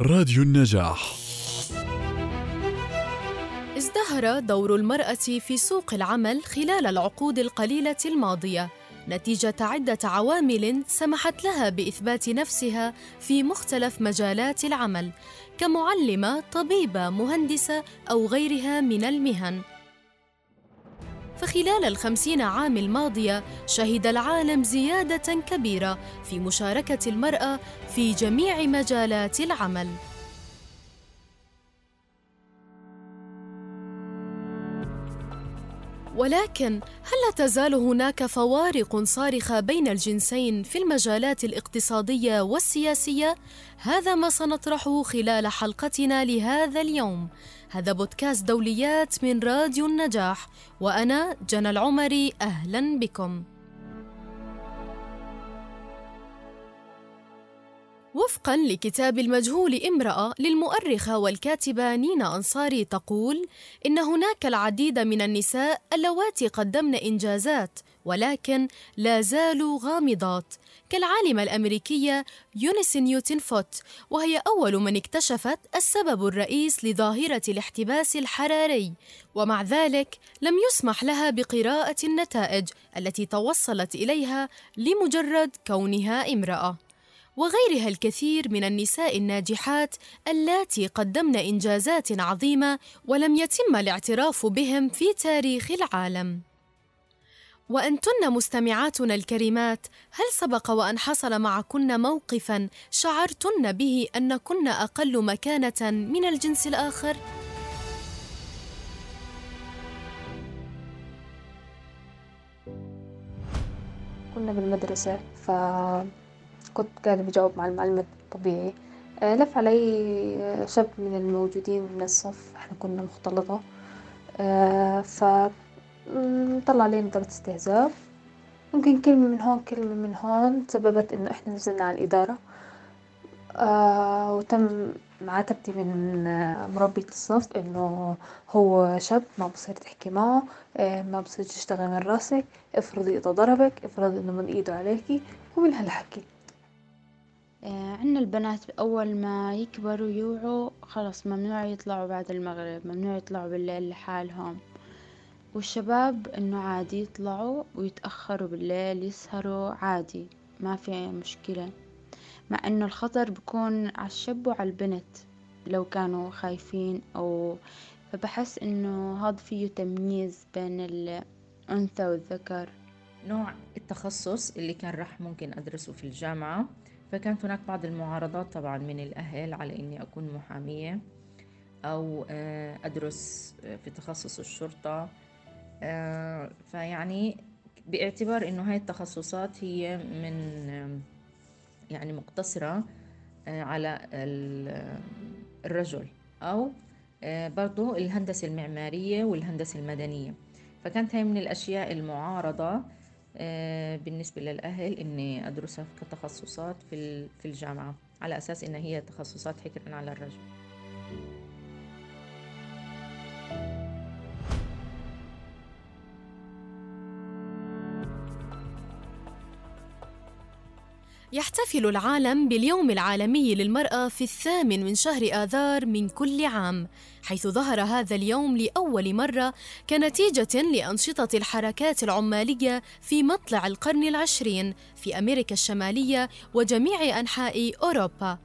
راديو النجاح ازدهر دور المرأة في سوق العمل خلال العقود القليلة الماضية نتيجة عدة عوامل سمحت لها بإثبات نفسها في مختلف مجالات العمل كمعلمة، طبيبة، مهندسة أو غيرها من المهن. فخلال الخمسين عام الماضية شهد العالم زيادة كبيرة في مشاركة المرأة في جميع مجالات العمل. ولكن هل لا تزال هناك فوارق صارخة بين الجنسين في المجالات الاقتصادية والسياسية؟ هذا ما سنطرحه خلال حلقتنا لهذا اليوم. هذا بودكاست دوليات من راديو النجاح وأنا جنى العمري أهلا بكم. وفقا لكتاب المجهول امرأة للمؤرخة والكاتبة نينا أنصاري تقول إن هناك العديد من النساء اللواتي قدمن إنجازات ولكن لا زالوا غامضات. كالعالمة الأمريكية يونيس نيوتن فوت وهي أول من اكتشفت السبب الرئيس لظاهرة الاحتباس الحراري. ومع ذلك لم يسمح لها بقراءة النتائج التي توصلت إليها لمجرد كونها امرأة. وغيرها الكثير من النساء الناجحات اللاتي قدمن إنجازات عظيمة ولم يتم الاعتراف بهم في تاريخ العالم. وأنتن مستمعاتنا الكريمات هل سبق وأن حصل معكن موقفا شعرتن به أنكن أقل مكانة من الجنس الآخر؟ كنا بالمدرسة ف كنت قاعدة بجاوب مع المعلمة الطبيعي آه، لف علي آه، شاب من الموجودين من الصف إحنا كنا مختلطة آه، ف طلع علينا نظرة استهزاء. ممكن كلمة من هون كلمة من هون سببت إنه إحنا نزلنا على الإدارة وتم معاتبتي من مربية الصف إنه هو شاب ما بصير تحكي معه ما بصير تشتغل من راسك افرضي اذا ضربك افرضي إنه من إيده عليكي ومن هالحكي. عنا البنات أول ما يكبروا يوعوا خلاص ممنوع يطلعوا بعد المغرب ممنوع يطلعوا بالليل لحالهم. والشباب إنه عادي يطلعوا ويتأخروا بالليل يسهروا عادي ما في مشكلة. مع إنه الخطر بكون على الشاب وعلى البنت لو كانوا خايفين أو فبحس إنه هذا فيه تمييز بين الأنثى والذكر. نوع التخصص اللي كان راح ممكن أدرسه في الجامعة فكانت هناك بعض المعارضات طبعا من الأهل على إني أكون محامية أو آه، أدرس في تخصص الشرطة. آه، فيعني باعتبار إنه هاي التخصصات هي من يعني مقتصرة آه، على الرجل أو برضو الهندسة المعمارية والهندسة المدنية. فكانت هاي من الأشياء المعارضة آه، بالنسبة للأهل إني أدرسها كتخصصات في في الجامعة على أساس إن هي تخصصات حكرا على الرجل. يحتفل العالم باليوم العالمي للمرأة في الثامن من شهر آذار من كل عام، حيث ظهر هذا اليوم لأول مرة كنتيجة لأنشطة الحركات العمالية في مطلع القرن العشرين في أمريكا الشمالية وجميع أنحاء أوروبا.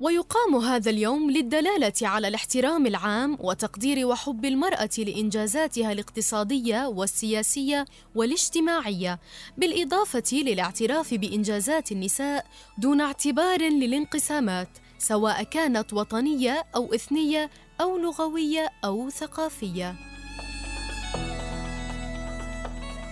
ويقام هذا اليوم للدلالة على الاحترام العام وتقدير وحب المرأة لإنجازاتها الاقتصادية والسياسية والاجتماعية بالإضافة للاعتراف بإنجازات النساء دون اعتبار للانقسامات سواء كانت وطنية أو إثنية أو لغوية أو ثقافية.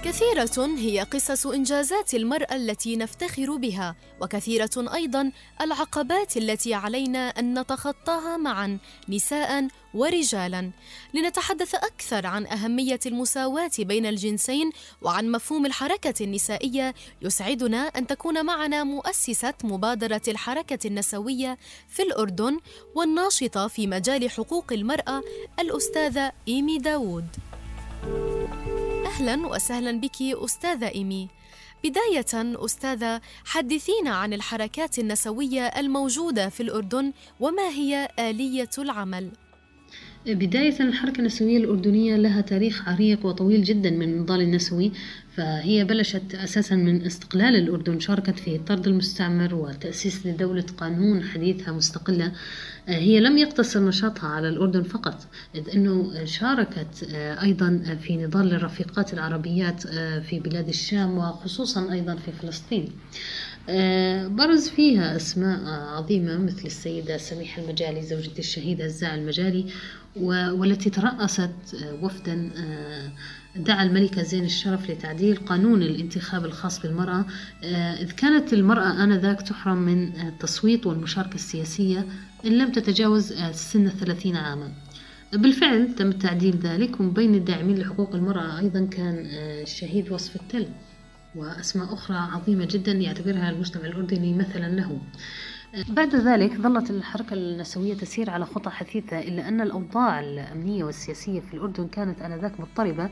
كثيرة هي قصص إنجازات المرأة التي نفتخر بها، وكثيرة أيضا العقبات التي علينا أن نتخطاها معا نساء ورجالا. لنتحدث أكثر عن أهمية المساواة بين الجنسين وعن مفهوم الحركة النسائية، يسعدنا أن تكون معنا مؤسسة مبادرة الحركة النسوية في الأردن والناشطة في مجال حقوق المرأة الأستاذة إيمي داوود. أهلا وسهلا بك أستاذة إيمي بداية أستاذة حدثينا عن الحركات النسوية الموجودة في الأردن وما هي آلية العمل؟ بداية الحركة النسوية الأردنية لها تاريخ عريق وطويل جدا من النضال النسوي فهي بلشت أساسا من استقلال الأردن شاركت في طرد المستعمر وتأسيس لدولة قانون حديثة مستقلة هي لم يقتصر نشاطها على الأردن فقط إذ أنه شاركت أيضا في نضال الرفيقات العربيات في بلاد الشام وخصوصا أيضا في فلسطين. برز فيها أسماء عظيمة مثل السيدة سميحة المجالي زوجة الشهيد هزاع المجالي والتي ترأست وفدا دعا الملكة زين الشرف لتعديل قانون الانتخاب الخاص بالمرأة. إذ كانت المرأة آنذاك تحرم من التصويت والمشاركة السياسية إن لم تتجاوز سن الثلاثين عاما. بالفعل تم تعديل ذلك ومن بين الداعمين لحقوق المرأة أيضا كان الشهيد وصف التل. وأسماء أخرى عظيمة جدا يعتبرها المجتمع الأردني مثلا له. بعد ذلك ظلت الحركة النسوية تسير على خطى حثيثة إلا أن الأوضاع الأمنية والسياسية في الأردن كانت آنذاك مضطربة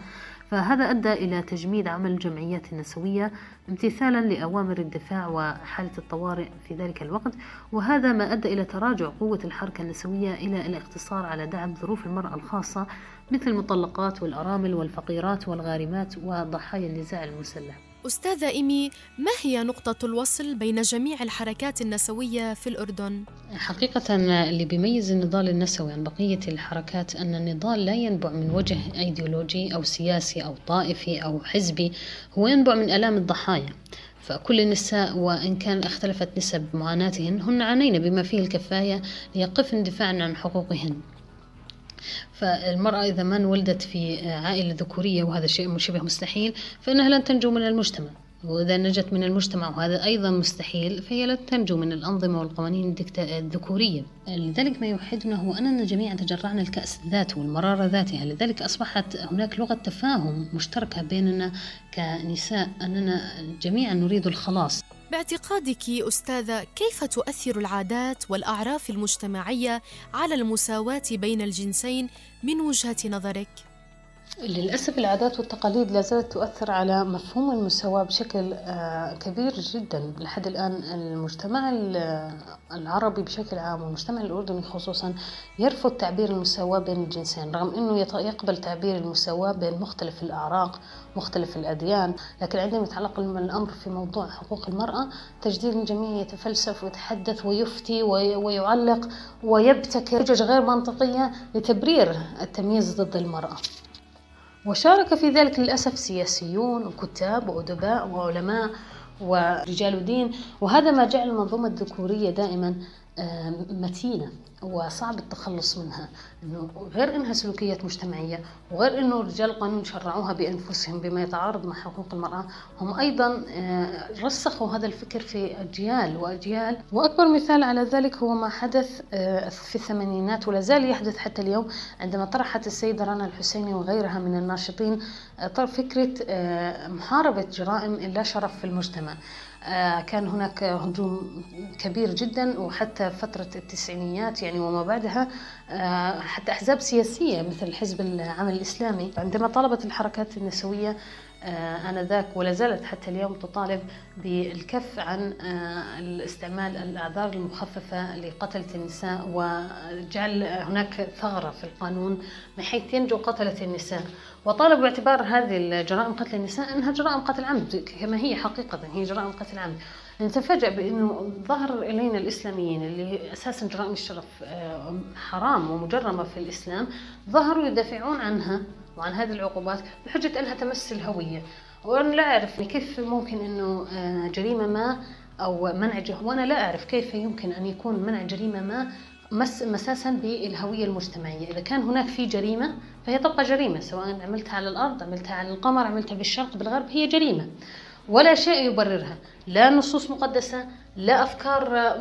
فهذا أدى إلى تجميد عمل الجمعيات النسوية امتثالا لأوامر الدفاع وحالة الطوارئ في ذلك الوقت وهذا ما أدى إلى تراجع قوة الحركة النسوية إلى الاقتصار على دعم ظروف المرأة الخاصة مثل المطلقات والأرامل والفقيرات والغارمات وضحايا النزاع المسلح. أستاذة إيمي ما هي نقطة الوصل بين جميع الحركات النسوية في الأردن؟ حقيقة اللي بيميز النضال النسوي عن بقية الحركات أن النضال لا ينبع من وجه أيديولوجي أو سياسي أو طائفي أو حزبي هو ينبع من آلام الضحايا فكل النساء وإن كان اختلفت نسب معاناتهن هن عانين بما فيه الكفاية ليقفن دفاعا عن حقوقهن فالمرأة إذا ما انولدت في عائلة ذكورية وهذا شيء شبه مستحيل فإنها لن تنجو من المجتمع. وإذا نجت من المجتمع وهذا أيضا مستحيل فهي لن تنجو من الأنظمة والقوانين الذكورية. لذلك ما يوحدنا هو أننا جميعا تجرعنا الكأس ذاته والمرارة ذاتها لذلك أصبحت هناك لغة تفاهم مشتركة بيننا كنساء أننا جميعا نريد الخلاص. باعتقادك أستاذة كيف تؤثر العادات والأعراف المجتمعية على المساواة بين الجنسين من وجهة نظرك؟ للأسف العادات والتقاليد لا زالت تؤثر على مفهوم المساواة بشكل كبير جدا لحد الآن المجتمع العربي بشكل عام والمجتمع الأردني خصوصا يرفض تعبير المساواة بين الجنسين رغم أنه يقبل تعبير المساواة بين مختلف الأعراق مختلف الأديان لكن عندما يتعلق الأمر في موضوع حقوق المرأة تجديد الجميع يتفلسف ويتحدث ويفتي ويعلق ويبتكر حجج غير منطقية لتبرير التمييز ضد المرأة. وشارك في ذلك للأسف سياسيون وكتاب وأدباء وعلماء ورجال دين وهذا ما جعل المنظومة الذكورية دائما متينة وصعب التخلص منها. إنه غير إنها سلوكيات مجتمعية وغير إنه رجال القانون شرعوها بأنفسهم بما يتعارض مع حقوق المرأة هم أيضا رسخوا هذا الفكر في أجيال وأجيال. وأكبر مثال على ذلك هو ما حدث في الثمانينات ولا زال يحدث حتى اليوم عندما طرحت السيدة رنا الحسيني وغيرها من الناشطين فكرة محاربة جرائم اللا شرف في المجتمع. كان هناك هجوم كبير جدا وحتى فترة التسعينيات يعني وما بعدها حتى أحزاب سياسية مثل حزب العمل الإسلامي عندما طالبت الحركات النسوية آنذاك ولا زالت حتى اليوم تطالب بالكف عن الاستعمال الأعذار المخففة لقتلة النساء وجعل هناك ثغرة في القانون بحيث ينجو قتلة النساء. وطالب باعتبار هذه الجرائم قتل النساء أنها جرائم قتل عمد كما هي حقيقة هي جرائم قتل عمد. نتفاجأ بأنه ظهر إلينا الإسلاميين اللي أساسا جرائم الشرف حرام ومجرمة في الإسلام ظهروا يدافعون عنها. وعن هذه العقوبات بحجة أنها تمس الهوية وأنا لا أعرف كيف ممكن أنه جريمة ما أو منع وأنا لا أعرف كيف يمكن أن يكون منع جريمة ما مس مساسا بالهوية المجتمعية، إذا كان هناك في جريمة فهي تبقى جريمة سواء عملتها على الأرض، عملتها على القمر، عملتها بالشرق بالغرب هي جريمة. ولا شيء يبررها، لا نصوص مقدسة، لا أفكار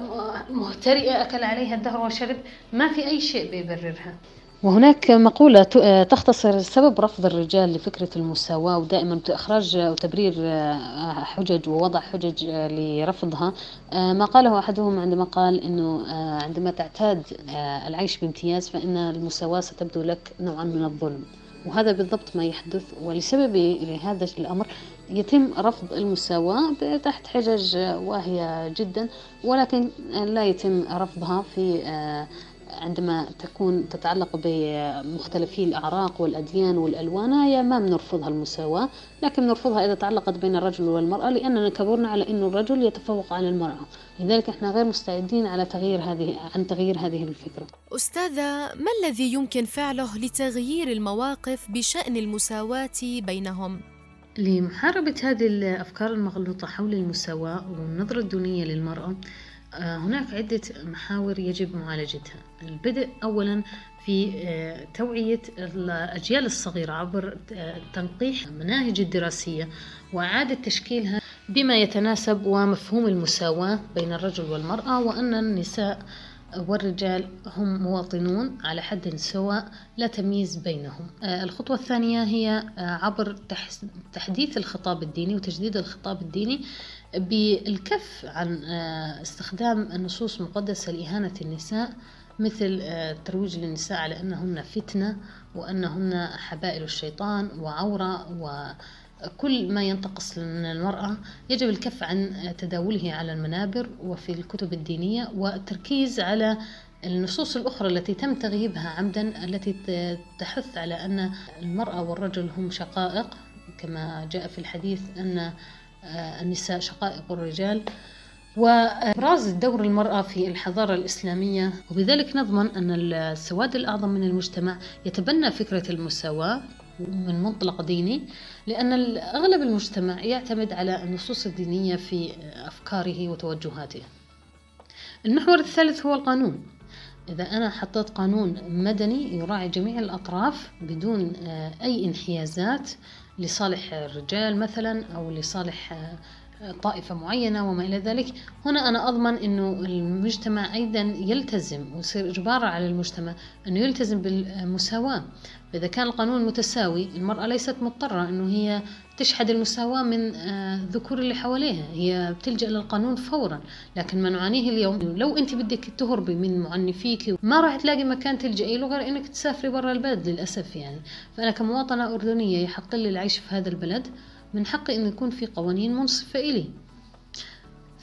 مهترئة أكل عليها الدهر وشرب، ما في أي شيء بيبررها. وهناك مقولة تختصر سبب رفض الرجال لفكرة المساواة ودائما إخراج وتبرير حجج ووضع حجج لرفضها. ما قاله أحدهم عندما قال أنه عندما تعتاد العيش بامتياز فإن المساواة ستبدو لك نوعا من الظلم. وهذا بالضبط ما يحدث. ولسبب هذا الأمر يتم رفض المساواة تحت حجج واهية جدا ولكن لا يتم رفضها في آه، عندما تكون تتعلق بمختلفي الأعراق والأديان والألوان هي ما بنرفضها المساواة لكن نرفضها إذا تعلقت بين الرجل والمرأة لأننا كبرنا على أن الرجل يتفوق على المرأة لذلك إحنا غير مستعدين على تغيير هذه عن تغيير هذه الفكرة أستاذة ما الذي يمكن فعله لتغيير المواقف بشأن المساواة بينهم؟ لمحاربة هذه الأفكار المغلوطة حول المساواة والنظرة الدونية للمرأة هناك عدة محاور يجب معالجتها. البدء أولا في آه، توعية الأجيال الصغيرة عبر آه، تنقيح المناهج الدراسية وإعادة تشكيلها بما يتناسب ومفهوم المساواة بين الرجل والمرأة وأن النساء والرجال هم مواطنون على حد سواء لا تمييز بينهم. الخطوة الثانية هي عبر تحديث الخطاب الديني وتجديد الخطاب الديني بالكف عن آه، استخدام النصوص المقدسة لإهانة النساء مثل الترويج آه، للنساء على أنهن فتنة وأنهن حبائل الشيطان وعورة وكل ما ينتقص من المرأة. يجب الكف عن تداوله على المنابر وفي الكتب الدينية والتركيز على النصوص الأخرى التي تم تغييبها عمدا التي تحث على أن المرأة والرجل هم شقائق. كما جاء في الحديث أن النساء شقائق الرجال. وإبراز دور المرأة في الحضارة الإسلامية وبذلك نضمن أن السواد الأعظم من المجتمع يتبنى فكرة المساواة من منطلق ديني لأن أغلب المجتمع يعتمد على النصوص الدينية في أفكاره وتوجهاته. المحور الثالث هو القانون. إذا أنا حطيت قانون مدني يراعي جميع الأطراف بدون آه، أي انحيازات لصالح الرجال مثلا أو لصالح آه، طائفة معينة وما إلى ذلك. هنا أنا أضمن أنه المجتمع أيضا يلتزم ويصير إجبار على المجتمع أنه يلتزم بالمساواة. فإذا كان القانون متساوي المرأة ليست مضطرة أنه هي تشحد المساواة من آه، الذكور اللي حواليها. هي بتلجأ للقانون فورا لكن ما نعانيه اليوم. لو أنت بدك تهربي من معنفيك ما راح تلاقي مكان تلجئي له غير أنك تسافري برا البلد للأسف يعني. فأنا كمواطنة أردنية يحق لي العيش في هذا البلد من حقي أن يكون في قوانين منصفة إلي.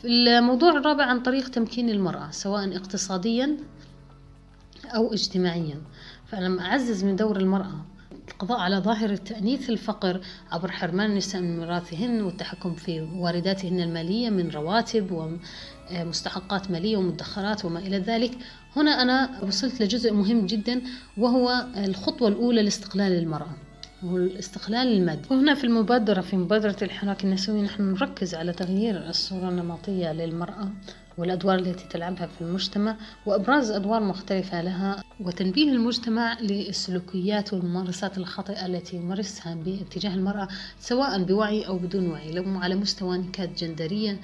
الموضوع الرابع عن طريق تمكين المرأة سواء اقتصاديا أو اجتماعيا. فأنا أعزز من دور المرأة القضاء على ظاهرة تأنيث الفقر عبر حرمان النساء من ميراثهن والتحكم في وارداتهن المالية من رواتب ومستحقات مالية ومدخرات وما إلى ذلك. هنا أنا وصلت لجزء مهم جدا وهو الخطوة الأولى لاستقلال المرأة هو الاستقلال المادي. وهنا في المبادرة في مبادرة الحراك النسوي نحن نركز على تغيير الصورة النمطية للمرأة. والأدوار التي تلعبها في المجتمع وإبراز أدوار مختلفة لها وتنبيه المجتمع للسلوكيات والممارسات الخاطئة التي يمارسها باتجاه المرأة سواء بوعي أو بدون وعي لو على مستوى كانت جندريا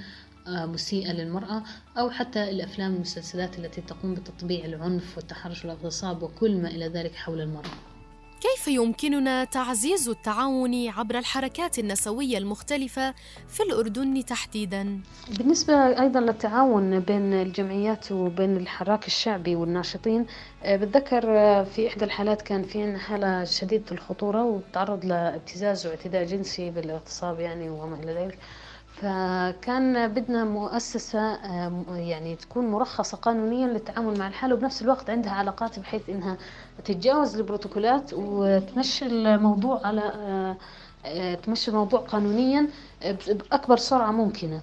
آه، مسيئة للمرأة أو حتى الأفلام والمسلسلات التي تقوم بتطبيع العنف والتحرش والأغتصاب وكل ما إلى ذلك حول المرأة. كيف يمكننا تعزيز التعاون عبر الحركات النسوية المختلفة في الأردن تحديدا؟ بالنسبة أيضا للتعاون بين الجمعيات وبين الحراك الشعبي والناشطين آه، بتذكر آه، في إحدى الحالات كان في حالة شديدة الخطورة وتعرض لابتزاز واعتداء جنسي بالاغتصاب يعني وما إلى ذلك فكان بدنا مؤسسة يعني تكون مرخصة قانونيا للتعامل مع الحالة وبنفس الوقت عندها علاقات بحيث إنها تتجاوز البروتوكولات وتمشي الموضوع على آه، آه، تمشي الموضوع قانونيا بأكبر سرعة ممكنة.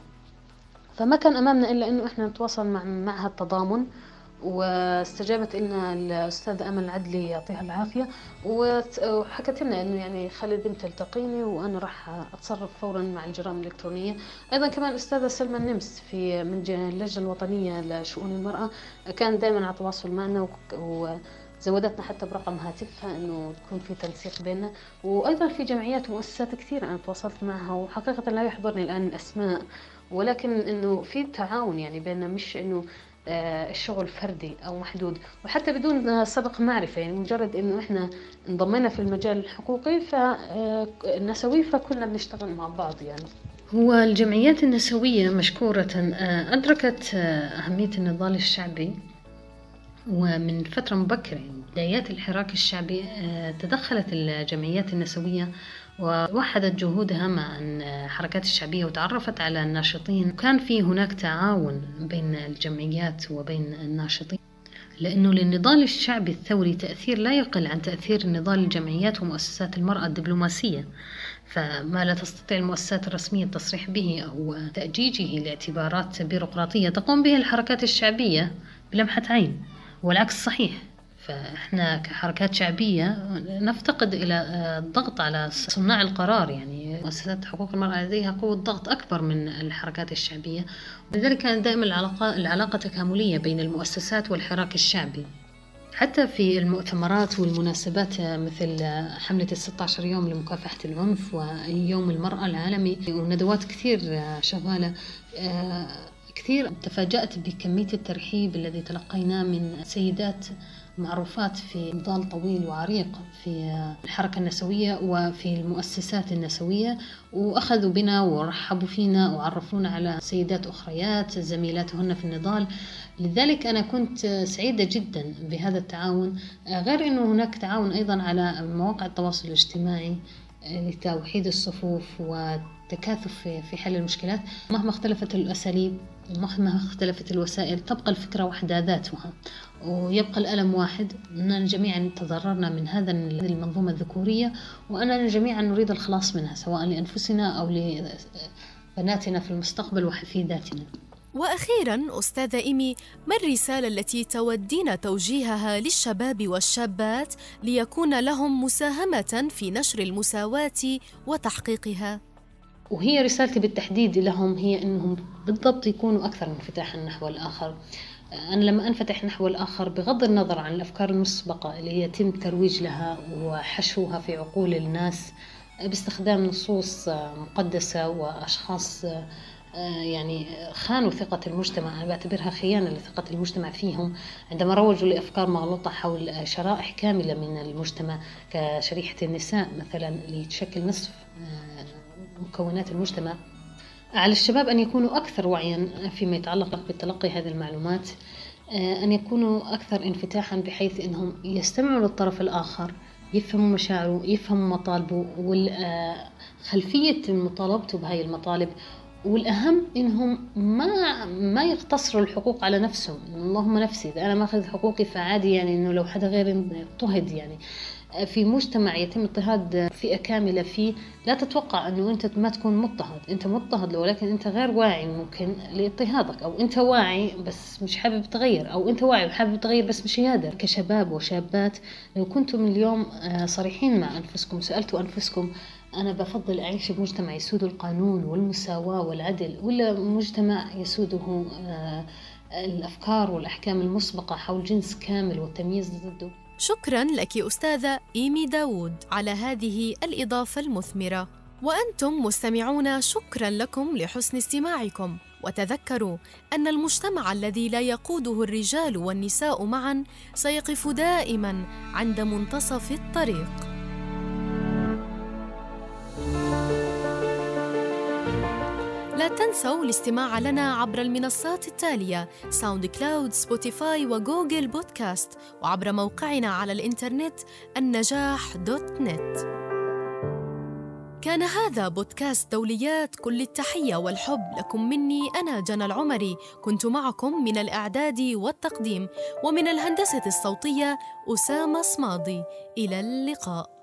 فما كان أمامنا إلا إنه إحنا نتواصل مع معهد التضامن واستجابت لنا الأستاذة أمل العدلي يعطيها العافية. وحكت لنا إنه يعني خلي البنت تلتقيني وأنا راح أتصرف فورا مع الجرائم الإلكترونية. أيضا كمان الأستاذة سلمى النمس في من اللجنة الوطنية لشؤون المرأة كانت دائما على تواصل معنا وزودتنا حتى برقم هاتفها إنه تكون في تنسيق بيننا. وأيضا في جمعيات ومؤسسات كثيرة أنا تواصلت معها وحقيقة لا يحضرني الآن الأسماء ولكن إنه في تعاون يعني بيننا مش إنه الشغل فردي أو محدود. وحتى بدون سبق معرفة يعني مجرد إنه إحنا انضمينا في المجال الحقوقي فنسوي فكلنا بنشتغل مع بعض يعني. هو الجمعيات النسوية مشكورة آه، أدركت آه، أهمية النضال الشعبي. ومن فترة مبكرة يعني بدايات الحراك الشعبي آه، تدخلت الجمعيات النسوية ووحدت جهودها مع الحركات الشعبية وتعرفت على الناشطين. وكان في هناك تعاون بين الجمعيات وبين الناشطين لأنه للنضال الشعبي الثوري تأثير لا يقل عن تأثير النضال الجمعيات ومؤسسات المرأة الدبلوماسية. فما لا تستطيع المؤسسات الرسمية التصريح به أو تأجيجه لاعتبارات بيروقراطية تقوم به الحركات الشعبية بلمحة عين. والعكس صحيح. فإحنا كحركات شعبية نفتقد إلى الضغط على صناع القرار يعني. مؤسسات حقوق المرأة لديها قوة ضغط أكبر من الحركات الشعبية. ولذلك كانت دائما العلاقه العلاقة تكاملية بين المؤسسات والحراك الشعبي. حتى في المؤتمرات والمناسبات مثل حملة الستة يوم لمكافحة العنف ويوم المرأة العالمي وندوات كثير شغالة كثير تفاجأت بكمية الترحيب الذي تلقيناه من سيدات معروفات في نضال طويل وعريق في الحركة النسوية وفي المؤسسات النسوية وأخذوا بنا ورحبوا فينا وعرفونا على سيدات أخريات زميلاتهن في النضال. لذلك أنا كنت سعيدة جدا بهذا التعاون غير أنه هناك تعاون أيضا على مواقع التواصل الاجتماعي لتوحيد الصفوف والتكاثف في حل المشكلات. مهما اختلفت الأساليب مهما اختلفت الوسائل تبقى الفكرة وحدها ذاتها ويبقى الألم واحد. أننا جميعا تضررنا من هذا المنظومة الذكورية وأننا جميعا نريد الخلاص منها سواء لأنفسنا أو لبناتنا في المستقبل وحفيداتنا وأخيرا أستاذة إيمي ما الرسالة التي تودين توجيهها للشباب والشابات ليكون لهم مساهمة في نشر المساواة وتحقيقها؟ وهي رسالتي بالتحديد لهم هي إنهم بالضبط يكونوا أكثر انفتاحا نحو الآخر. أنا لما أنفتح نحو الآخر بغض النظر عن الأفكار المسبقة اللي يتم الترويج لها وحشوها في عقول الناس باستخدام نصوص مقدسة وأشخاص يعني خانوا ثقة المجتمع. أنا بعتبرها خيانة لثقة المجتمع فيهم. عندما روجوا لأفكار مغلوطة حول شرائح كاملة من المجتمع كشريحة النساء مثلا اللي تشكل نصف مكونات المجتمع. على الشباب أن يكونوا أكثر وعيا فيما يتعلق بتلقي هذه المعلومات آه، أن يكونوا أكثر انفتاحا بحيث أنهم يستمعوا للطرف الآخر يفهموا مشاعره يفهموا مطالبه وخلفية مطالبته بهاي المطالب والأهم إنهم ما ما يقتصروا الحقوق على نفسهم. اللهم نفسي إذا أنا ماخذ حقوقي فعادي يعني إنه لو حدا غيري اضطهد يعني. في مجتمع يتم اضطهاد فئة كاملة فيه لا تتوقع أنه أنت ما تكون مضطهد. أنت مضطهد ولكن أنت غير واعي ممكن لاضطهادك. أو أنت واعي بس مش حابب تغير. أو أنت واعي وحابب تغير بس مش قادر كشباب وشابات لو كنتم اليوم آه، صريحين مع أنفسكم سألتوا أنفسكم أنا بفضل أعيش بمجتمع يسوده القانون والمساواة والعدل ولا مجتمع يسوده آه، الأفكار والأحكام المسبقة حول جنس كامل والتمييز ضده؟ شكرا لك أستاذة إيمي داوود على هذه الإضافة المثمرة. وأنتم مستمعون شكرا لكم لحسن استماعكم. وتذكروا أن المجتمع الذي لا يقوده الرجال والنساء معا سيقف دائما عند منتصف الطريق. لا تنسوا الاستماع لنا عبر المنصات التالية SoundCloud Spotify و Google Podcast وعبر موقعنا على الإنترنت النجاح dot net كان هذا بودكاست دوليات كل التحية والحب. لكم مني أنا جنى العمري. كنت معكم من الإعداد والتقديم. ومن الهندسة الصوتية أسامة صماضي إلى اللقاء.